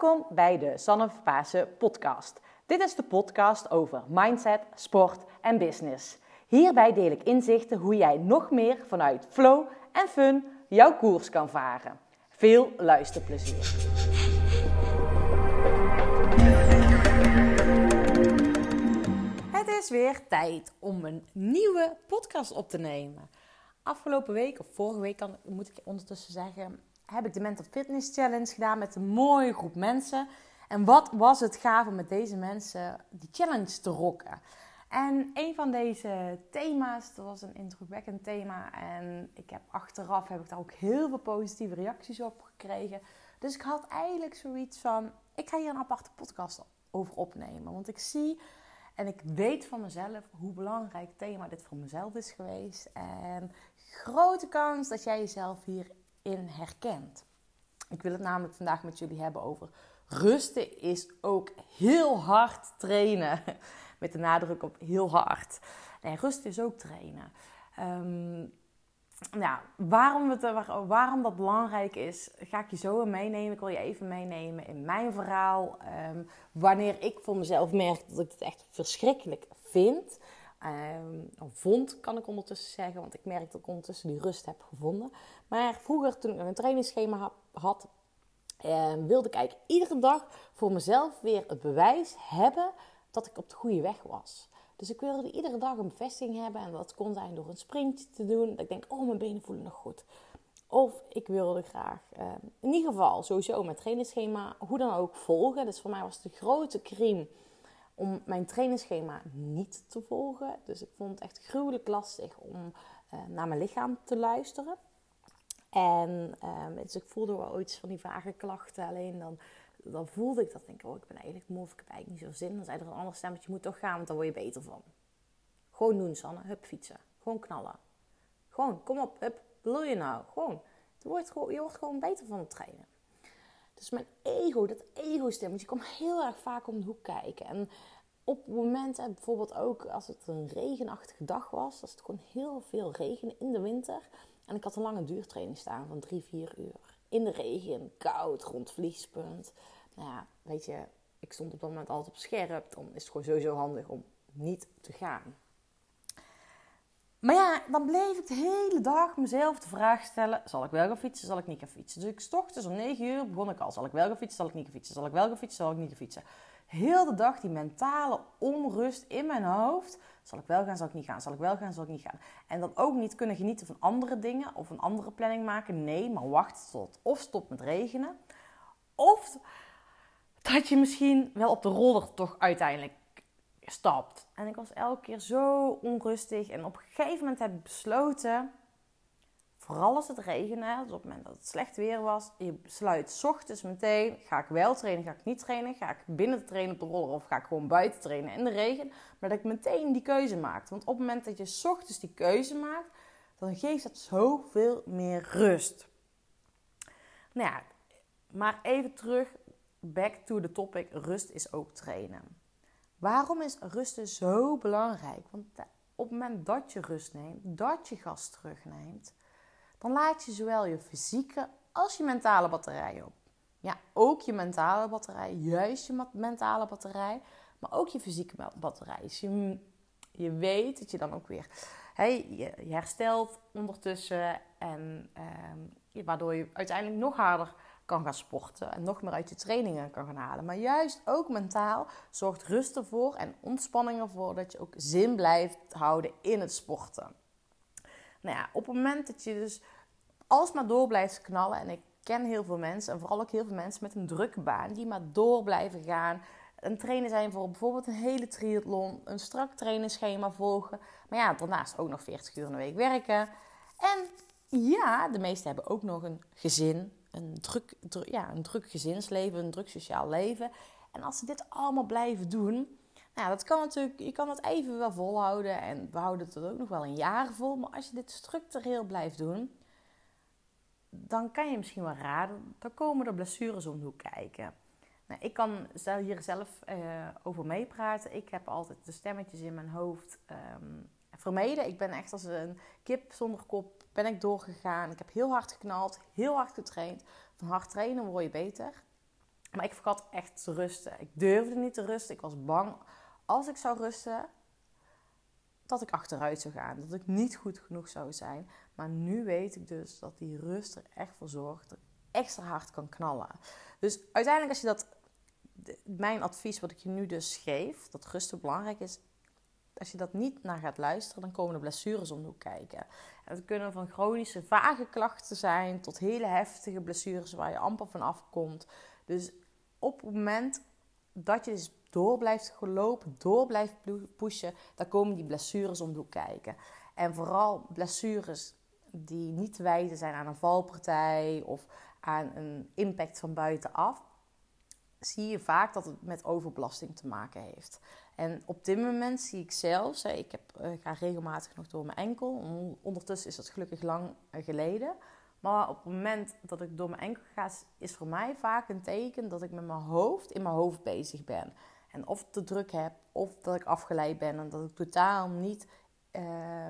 Welkom bij de Sanne podcast. Dit is de podcast over mindset, sport en business. Hierbij deel ik inzichten hoe jij nog meer vanuit flow en fun jouw koers kan varen. Veel luisterplezier. Het is weer tijd om een nieuwe podcast op te nemen. Afgelopen week, of vorige week moet ik ondertussen zeggen, heb ik de Mental Fitness Challenge gedaan met een mooie groep mensen. En wat was het gaaf om met deze mensen die challenge te rocken. En een van deze thema's, dat was een indrukwekkend thema. En ik heb achteraf heb ik daar ook heel veel positieve reacties op gekregen. Dus ik had eigenlijk zoiets van, ik ga hier een aparte podcast over opnemen. Want ik zie en ik weet van mezelf hoe belangrijk thema dit voor mezelf is geweest. En grote kans dat jij jezelf hier in herkent. Ik wil het namelijk vandaag met jullie hebben over rusten is ook heel hard trainen. Met de nadruk op heel hard. Nee, rust is ook trainen. Um, nou, waarom, het, waarom dat belangrijk is, ga ik je zo meenemen. Ik wil je even meenemen in mijn verhaal. Um, wanneer ik voor mezelf merk dat ik het echt verschrikkelijk vind. Um, vond, kan ik ondertussen zeggen, want ik merk dat ik ondertussen die rust heb gevonden. Maar vroeger, toen ik een trainingsschema had, um, wilde ik eigenlijk iedere dag voor mezelf weer het bewijs hebben dat ik op de goede weg was. Dus ik wilde iedere dag een bevestiging hebben en dat kon zijn door een sprintje te doen. Dat ik denk, oh, mijn benen voelen nog goed. Of ik wilde graag, um, in ieder geval sowieso mijn trainingsschema, hoe dan ook volgen. Dus voor mij was de grote crime om mijn trainingsschema niet te volgen. Dus ik vond het echt gruwelijk lastig om uh, naar mijn lichaam te luisteren. En uh, dus ik voelde wel iets van die vage klachten. Alleen dan, dan voelde ik dat. Denk ik, oh, ik ben eigenlijk moe of ik heb eigenlijk niet zo zin. Dan zei er een ander stemmetje, je moet toch gaan, want dan word je beter van. Gewoon doen, Sanne. Hup, fietsen. Gewoon knallen. Gewoon, kom op, hup. Wil je nou? Gewoon, je wordt gewoon beter van het trainen. Dus mijn ego, dat ego-stemmetje, komt heel erg vaak om de hoek kijken. En op momenten, bijvoorbeeld ook als het een regenachtige dag was, als het gewoon heel veel regen in de winter. En ik had een lange duurtraining staan van drie, vier uur. In de regen, koud, rond vliespunt. Nou ja, weet je, ik stond op dat moment altijd op scherp. Dan is het gewoon sowieso handig om niet te gaan. Maar ja, dan bleef ik de hele dag mezelf de vraag stellen: zal ik wel gaan fietsen, zal ik niet gaan fietsen? Dus ik ochtends om 9 uur begon ik al: zal ik wel gaan fietsen, zal ik niet gaan fietsen? Zal ik wel gaan fietsen, zal ik niet gaan fietsen? Heel de dag die mentale onrust in mijn hoofd. Zal ik wel gaan, zal ik niet gaan? Zal ik wel gaan, zal ik niet gaan? En dan ook niet kunnen genieten van andere dingen of een andere planning maken. Nee, maar wacht tot of stopt met regenen. Of dat je misschien wel op de roller toch uiteindelijk stapt. En ik was elke keer zo onrustig. En op een gegeven moment heb ik besloten, vooral als het regende, dus op het moment dat het slecht weer was, je besluit ochtends meteen, ga ik wel trainen, ga ik niet trainen, ga ik binnen trainen op de roller of ga ik gewoon buiten trainen in de regen. Maar dat ik meteen die keuze maakte. Want op het moment dat je ochtends die keuze maakt, dan geeft dat zoveel meer rust. Nou ja, maar even terug, back to the topic, rust is ook trainen. Waarom is rusten zo belangrijk? Want op het moment dat je rust neemt, dat je gas terugneemt, dan laat je zowel je fysieke als je mentale batterij op. Ja, ook je mentale batterij, juist je mentale batterij, maar ook je fysieke batterij. Dus je, je weet dat je dan ook weer hey, je, herstelt ondertussen en eh, waardoor je uiteindelijk nog harder kan gaan sporten en nog meer uit je trainingen kan gaan halen. Maar juist ook mentaal zorgt rust ervoor en ontspanning ervoor dat je ook zin blijft houden in het sporten. Nou ja, op het moment dat je dus alsmaar door blijft knallen, en ik ken heel veel mensen, en vooral ook heel veel mensen met een drukke baan, die maar door blijven gaan. Een trainer zijn voor bijvoorbeeld een hele triathlon, een strak trainingsschema volgen. Maar ja, daarnaast ook nog 40 uur in de week werken. En ja, de meesten hebben ook nog een gezin, een druk, ja, een druk gezinsleven, een druk sociaal leven. En als ze dit allemaal blijven doen, nou, dat kan natuurlijk, je kan het even wel volhouden en we houden het ook nog wel een jaar vol. Maar als je dit structureel blijft doen, dan kan je misschien wel raden, dan komen er blessures om kijken. Nou, ik kan hier zelf uh, over meepraten. Ik heb altijd de stemmetjes in mijn hoofd um, vermeden. Ik ben echt als een kip zonder kop ben ik doorgegaan. Ik heb heel hard geknald, heel hard getraind. Van hard trainen word je beter. Maar ik vergat echt te rusten. Ik durfde niet te rusten. Ik was bang als ik zou rusten, dat ik achteruit zou gaan. Dat ik niet goed genoeg zou zijn. Maar nu weet ik dus dat die rust er echt voor zorgt dat ik extra hard kan knallen. Dus uiteindelijk als je dat... Mijn advies wat ik je nu dus geef, dat rusten belangrijk is... Als je dat niet naar gaat luisteren, dan komen de blessures om de hoek kijken. En dat kunnen van chronische vage klachten zijn tot hele heftige blessures waar je amper van afkomt. Dus op het moment dat je dus door blijft gelopen, door blijft pushen, dan komen die blessures om de hoek kijken. En vooral blessures die niet te wijten zijn aan een valpartij of aan een impact van buitenaf, zie je vaak dat het met overbelasting te maken heeft. En op dit moment zie ik zelfs, ik, heb, ik eh, ga regelmatig nog door mijn enkel. Ondertussen is dat gelukkig lang eh, geleden. Maar op het moment dat ik door mijn enkel ga, is voor mij vaak een teken dat ik met mijn hoofd in mijn hoofd bezig ben. En of te druk heb, of dat ik afgeleid ben en dat ik totaal niet, uh,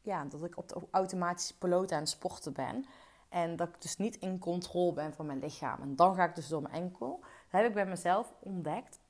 ja, dat ik op de automatische piloot aan het sporten ben. En dat ik dus niet in controle ben van mijn lichaam. En dan ga ik dus door mijn enkel. Dat heb ik bij mezelf ontdekt.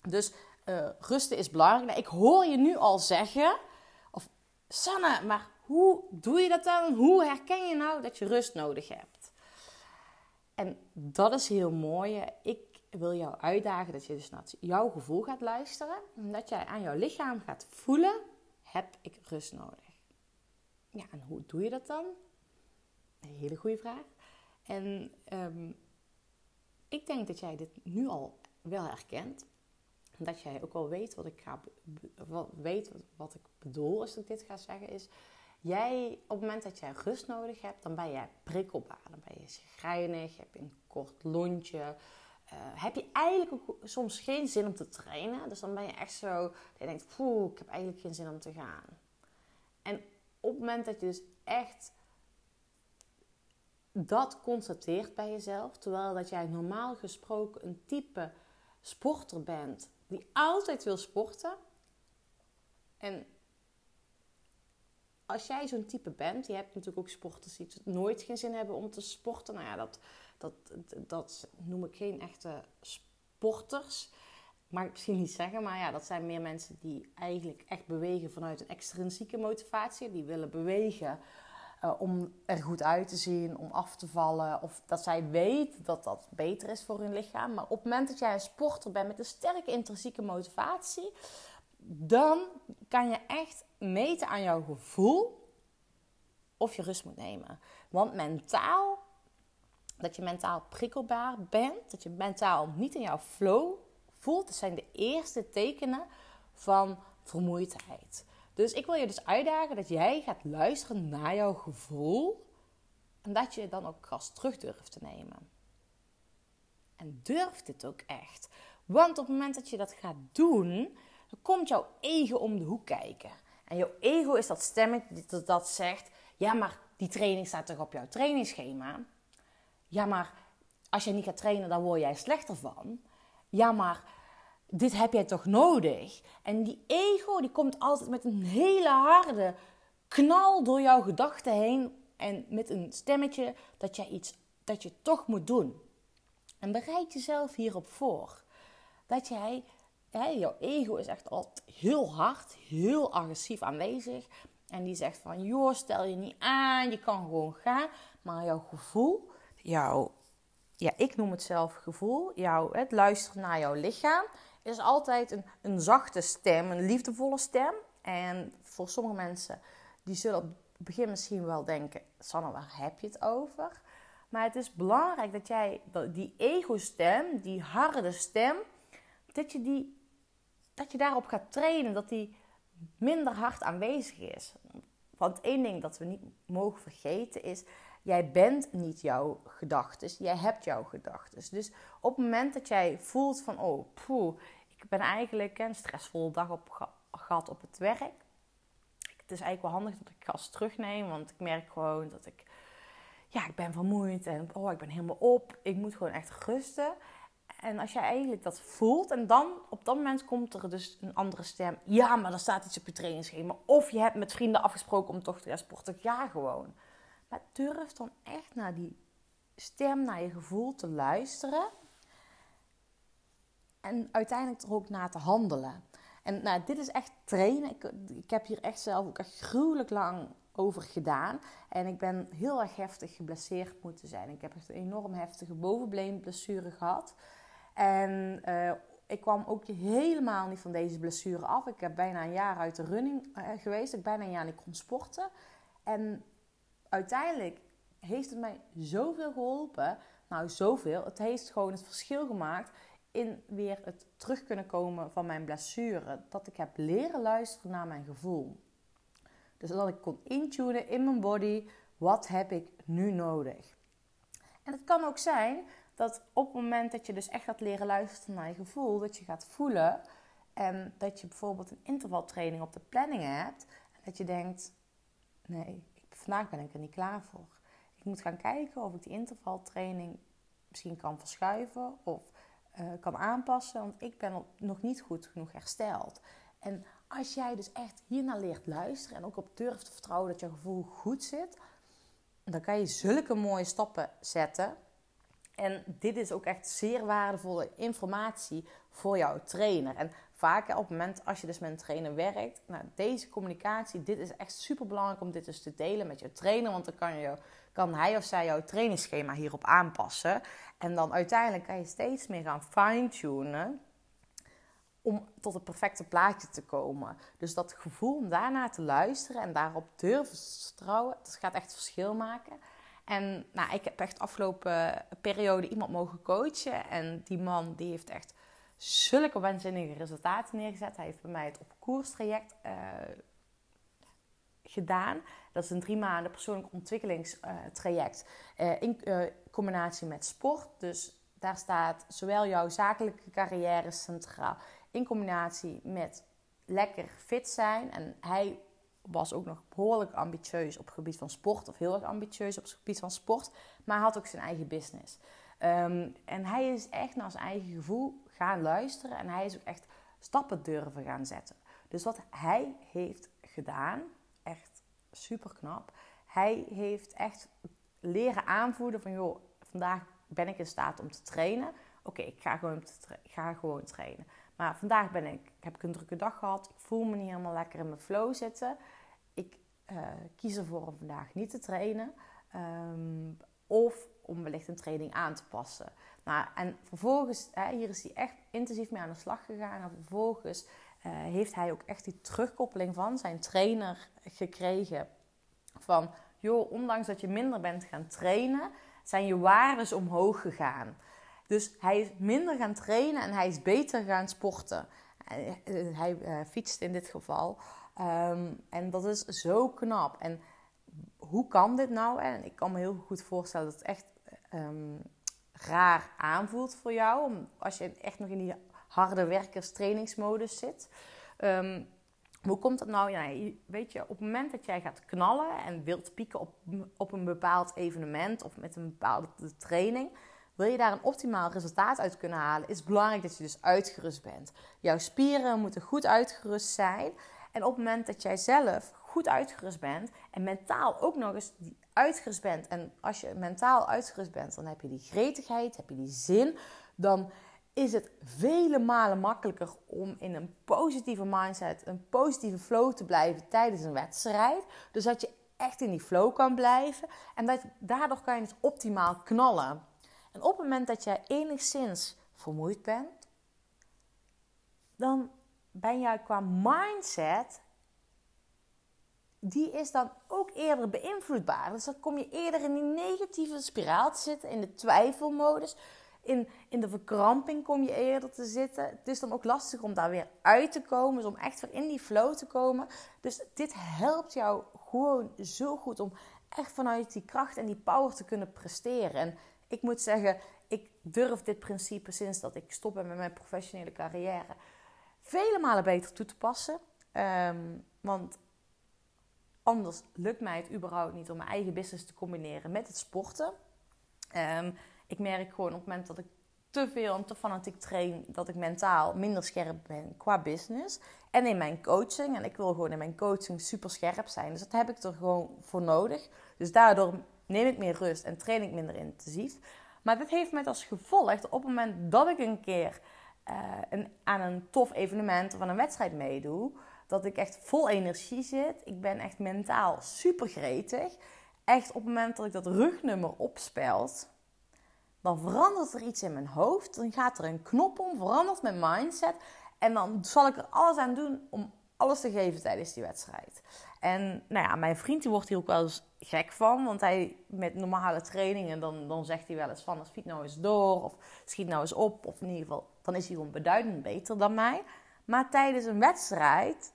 Dus uh, rusten is belangrijk. Nou, ik hoor je nu al zeggen, of Sanne, maar hoe doe je dat dan? Hoe herken je nou dat je rust nodig hebt? En dat is heel mooi. Ik wil jou uitdagen dat je dus naar jouw gevoel gaat luisteren. En dat jij aan jouw lichaam gaat voelen, heb ik rust nodig? Ja, en hoe doe je dat dan? Een hele goede vraag. En um, ik denk dat jij dit nu al wel herkent. Dat jij ook wel weet wat ik, ga, wat, weet wat ik bedoel als ik dit ga zeggen. Is jij, op het moment dat jij rust nodig hebt, dan ben jij prikkelbaar. Dan ben je schrijnig, heb je een kort lontje. Uh, heb je eigenlijk ook soms geen zin om te trainen. Dus dan ben je echt zo, dat je denkt, poeh, ik heb eigenlijk geen zin om te gaan. En op het moment dat je dus echt dat constateert bij jezelf, terwijl dat jij normaal gesproken een type sporter bent die altijd wil sporten. En als jij zo'n type bent, je hebt natuurlijk ook sporters die nooit geen zin hebben om te sporten. Nou ja, dat, dat, dat noem ik geen echte sporters. Mag ik misschien niet zeggen, maar ja, dat zijn meer mensen die eigenlijk echt bewegen vanuit een extrinsieke motivatie. Die willen bewegen uh, om er goed uit te zien, om af te vallen. Of dat zij weten dat dat beter is voor hun lichaam. Maar op het moment dat jij een sporter bent met een sterke intrinsieke motivatie, dan kan je echt meten aan jouw gevoel of je rust moet nemen. Want mentaal, dat je mentaal prikkelbaar bent, dat je mentaal niet in jouw flow voelt, dat zijn de eerste tekenen van vermoeidheid. Dus ik wil je dus uitdagen dat jij gaat luisteren naar jouw gevoel en dat je dan ook gas terug durft te nemen. En durf dit ook echt. Want op het moment dat je dat gaat doen, dan komt jouw ego om de hoek kijken. En jouw ego is dat stemmetje dat zegt: Ja, maar die training staat toch op jouw trainingsschema? Ja, maar als je niet gaat trainen, dan word jij slechter van. Ja, maar dit heb jij toch nodig? En die ego die komt altijd met een hele harde knal door jouw gedachten heen. En met een stemmetje dat jij iets dat je toch moet doen. En bereid jezelf hierop voor. Dat jij, hè, jouw ego is echt altijd heel hard, heel agressief aanwezig. En die zegt van, joh, stel je niet aan, je kan gewoon gaan. Maar jouw gevoel, jouw, ja, ik noem het zelf gevoel, jouw, het luisteren naar jouw lichaam is altijd een, een zachte stem, een liefdevolle stem. En voor sommige mensen, die zullen op het begin misschien wel denken... Sanne, waar heb je het over? Maar het is belangrijk dat jij die ego-stem, die harde stem... dat je, die, dat je daarop gaat trainen, dat die minder hard aanwezig is. Want één ding dat we niet mogen vergeten is... Jij bent niet jouw gedachten, jij hebt jouw gedachten. Dus op het moment dat jij voelt van, oh, ik ben eigenlijk een stressvolle dag op gehad op het werk. Het is eigenlijk wel handig dat ik gas terugneem, want ik merk gewoon dat ik, ja, ik ben vermoeid en oh, ik ben helemaal op. Ik moet gewoon echt rusten. En als jij eigenlijk dat voelt en dan op dat moment komt er dus een andere stem. Ja, maar er staat iets op je trainingsschema. Of je hebt met vrienden afgesproken om toch te gaan sporten. Ga gewoon. Maar durf dan echt naar die stem, naar je gevoel te luisteren. En uiteindelijk er ook naar te handelen. En nou, dit is echt trainen. Ik, heb hier echt zelf ook echt gruwelijk lang over gedaan. En ik ben heel erg heftig geblesseerd moeten zijn. Ik heb echt een enorm heftige bovenbeenblessure gehad. En uh, ik kwam ook helemaal niet van deze blessure af. Ik heb bijna een jaar uit de running uh, geweest. Ik bijna een jaar niet kon sporten. En uiteindelijk heeft het mij zoveel geholpen. Nou, zoveel. Het heeft gewoon het verschil gemaakt in weer het terug kunnen komen van mijn blessure. Dat ik heb leren luisteren naar mijn gevoel. Dus dat ik kon intunen in mijn body. Wat heb ik nu nodig? En het kan ook zijn dat op het moment dat je dus echt gaat leren luisteren naar je gevoel, dat je gaat voelen en dat je bijvoorbeeld een intervaltraining op de planning hebt en dat je denkt, nee, vandaag ben ik er niet klaar voor. Ik moet gaan kijken of ik die intervaltraining misschien kan verschuiven of uh, kan aanpassen, want ik ben nog niet goed genoeg hersteld. En als jij dus echt hiernaar leert luisteren en ook op durft te vertrouwen dat je gevoel goed zit, dan kan je zulke mooie stappen zetten. En dit is ook echt zeer waardevolle informatie voor jouw trainer. En vaak op het moment als je dus met een trainer werkt, nou, deze communicatie, dit is echt super belangrijk om dit dus te delen met je trainer. Want dan kan, je, kan hij of zij jouw trainingsschema hierop aanpassen. En dan uiteindelijk kan je steeds meer gaan fine-tunen om tot het perfecte plaatje te komen. Dus dat gevoel om daarna te luisteren en daarop durven te vertrouwen, dat gaat echt verschil maken. En nou, ik heb echt afgelopen periode iemand mogen coachen. En die man die heeft echt zulke waanzinnige resultaten neergezet. Hij heeft bij mij het op koers traject uh, gedaan. Dat is een drie maanden persoonlijk ontwikkelingstraject uh, in uh, combinatie met sport. Dus daar staat zowel jouw zakelijke carrière centraal in combinatie met lekker fit zijn. En hij was ook nog behoorlijk ambitieus op het gebied van sport, of heel erg ambitieus op het gebied van sport, maar had ook zijn eigen business. Um, en hij is echt naar zijn eigen gevoel gaan luisteren en hij is ook echt stappen durven gaan zetten. Dus wat hij heeft gedaan, echt super knap. Hij heeft echt leren aanvoelen van joh, vandaag ben ik in staat om te trainen. Oké, ik ga gewoon, ga gewoon trainen. Maar vandaag ben ik, heb ik een drukke dag gehad. Voel me niet helemaal lekker in mijn flow zitten. Ik uh, kies ervoor om vandaag niet te trainen. Um, of om wellicht een training aan te passen. Nou, en vervolgens, hè, hier is hij echt intensief mee aan de slag gegaan. En vervolgens uh, heeft hij ook echt die terugkoppeling van zijn trainer gekregen. Van, joh, ondanks dat je minder bent gaan trainen, zijn je waardes omhoog gegaan. Dus hij is minder gaan trainen en hij is beter gaan sporten. Hij uh, fietst in dit geval. Um, en dat is zo knap. En hoe kan dit nou? En ik kan me heel goed voorstellen dat het echt um, raar aanvoelt voor jou. Als je echt nog in die harde werkers trainingsmodus zit. Um, hoe komt dat nou? Ja, weet je, op het moment dat jij gaat knallen en wilt pieken op, op een bepaald evenement of met een bepaalde training, wil je daar een optimaal resultaat uit kunnen halen, is het belangrijk dat je dus uitgerust bent. Jouw spieren moeten goed uitgerust zijn. En op het moment dat jij zelf goed uitgerust bent en mentaal ook nog eens uitgerust bent. En als je mentaal uitgerust bent, dan heb je die gretigheid, heb je die zin. Dan is het vele malen makkelijker om in een positieve mindset, een positieve flow te blijven tijdens een wedstrijd. Dus dat je echt in die flow kan blijven. En dat, daardoor kan je het optimaal knallen. En op het moment dat jij enigszins vermoeid bent, dan ben jij qua mindset, die is dan ook eerder beïnvloedbaar. Dus dan kom je eerder in die negatieve spiraal te zitten, in de twijfelmodus. In, in de verkramping kom je eerder te zitten. Het is dan ook lastig om daar weer uit te komen, dus om echt weer in die flow te komen. Dus dit helpt jou gewoon zo goed om echt vanuit die kracht en die power te kunnen presteren. En ik moet zeggen, ik durf dit principe sinds dat ik stop ben met mijn professionele carrière vele malen beter toe te passen. Um, want anders lukt mij het überhaupt niet om mijn eigen business te combineren met het sporten. Um, ik merk gewoon op het moment dat ik te veel en te fanatiek train, dat ik mentaal minder scherp ben qua business. En in mijn coaching. En ik wil gewoon in mijn coaching super scherp zijn. Dus dat heb ik er gewoon voor nodig. Dus daardoor neem ik meer rust en train ik minder intensief. Maar dit heeft met als gevolg dat op het moment dat ik een keer een, aan een tof evenement of aan een wedstrijd meedoe, dat ik echt vol energie zit. Ik ben echt mentaal super gretig. Echt op het moment dat ik dat rugnummer opspelt, dan verandert er iets in mijn hoofd. Dan gaat er een knop om, verandert mijn mindset. En dan zal ik er alles aan doen om alles te geven tijdens die wedstrijd. En nou ja, mijn vriend die wordt hier ook wel eens gek van. Want hij met normale trainingen, dan, dan zegt hij wel eens van... schiet nou eens door of schiet nou eens op. Of in ieder geval, dan is hij gewoon beduidend beter dan mij. Maar tijdens een wedstrijd,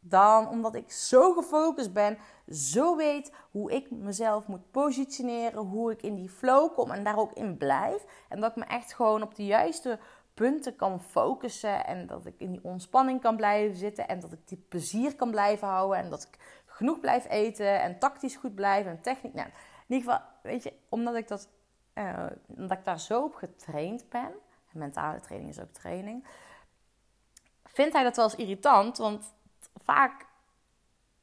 dan omdat ik zo gefocust ben... zo weet hoe ik mezelf moet positioneren... hoe ik in die flow kom en daar ook in blijf... en dat ik me echt gewoon op de juiste punten kan focussen en dat ik in die ontspanning kan blijven zitten en dat ik die plezier kan blijven houden en dat ik genoeg blijf eten en tactisch goed blijf en techniek. Nou, in ieder geval, weet je, omdat ik, dat, uh, omdat ik daar zo op getraind ben, mentale training is ook training, vindt hij dat wel eens irritant, want vaak,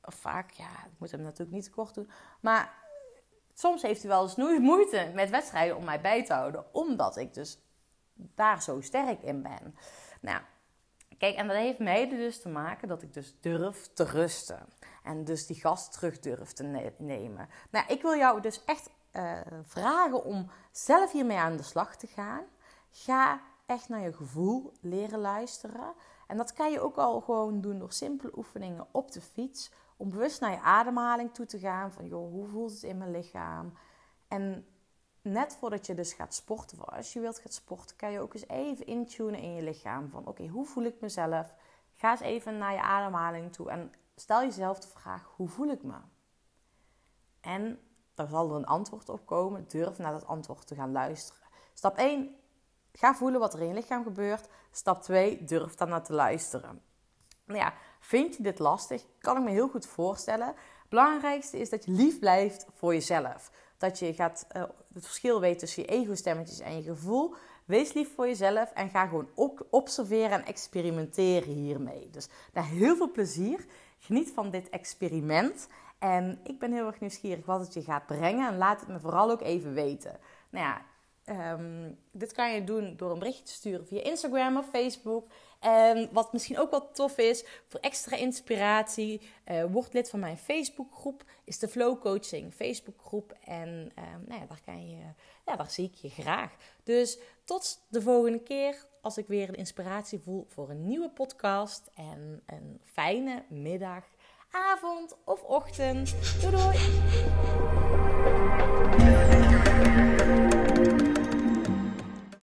vaak, ja, ik moet hem natuurlijk niet te kort doen, maar soms heeft hij wel eens moeite met wedstrijden om mij bij te houden, omdat ik dus daar zo sterk in ben. Nou, kijk, en dat heeft mede dus te maken dat ik dus durf te rusten. En dus die gast terug durf te nemen. Nou, ik wil jou dus echt uh, vragen om zelf hiermee aan de slag te gaan. Ga echt naar je gevoel leren luisteren. En dat kan je ook al gewoon doen door simpele oefeningen op de fiets. Om bewust naar je ademhaling toe te gaan. Van joh, hoe voelt het in mijn lichaam? En net voordat je dus gaat sporten, of als je wilt gaan sporten, kan je ook eens even intunen in je lichaam. Van oké, hoe voel ik mezelf? Ga eens even naar je ademhaling toe en stel jezelf de vraag, hoe voel ik me? En dan zal er een antwoord op komen. Durf naar dat antwoord te gaan luisteren. Stap 1, ga voelen wat er in je lichaam gebeurt. Stap 2, durf dan naar te luisteren. Nou ja, vind je dit lastig? Kan ik me heel goed voorstellen. Het belangrijkste is dat je lief blijft voor jezelf. Dat je gaat uh, het verschil weet tussen je ego-stemmetjes en je gevoel. Wees lief voor jezelf en ga gewoon ook observeren en experimenteren hiermee. Dus daar heel veel plezier. Geniet van dit experiment. En ik ben heel erg nieuwsgierig wat het je gaat brengen. En laat het me vooral ook even weten. Nou ja, um, dit kan je doen door een berichtje te sturen via Instagram of Facebook. En wat misschien ook wel tof is voor extra inspiratie, uh, word lid van mijn Facebookgroep. Is de Flow Coaching Facebookgroep. En um, nou ja, daar, kan je, ja, daar zie ik je graag. Dus tot de volgende keer als ik weer een inspiratie voel voor een nieuwe podcast. En een fijne middag, avond of ochtend. Doei!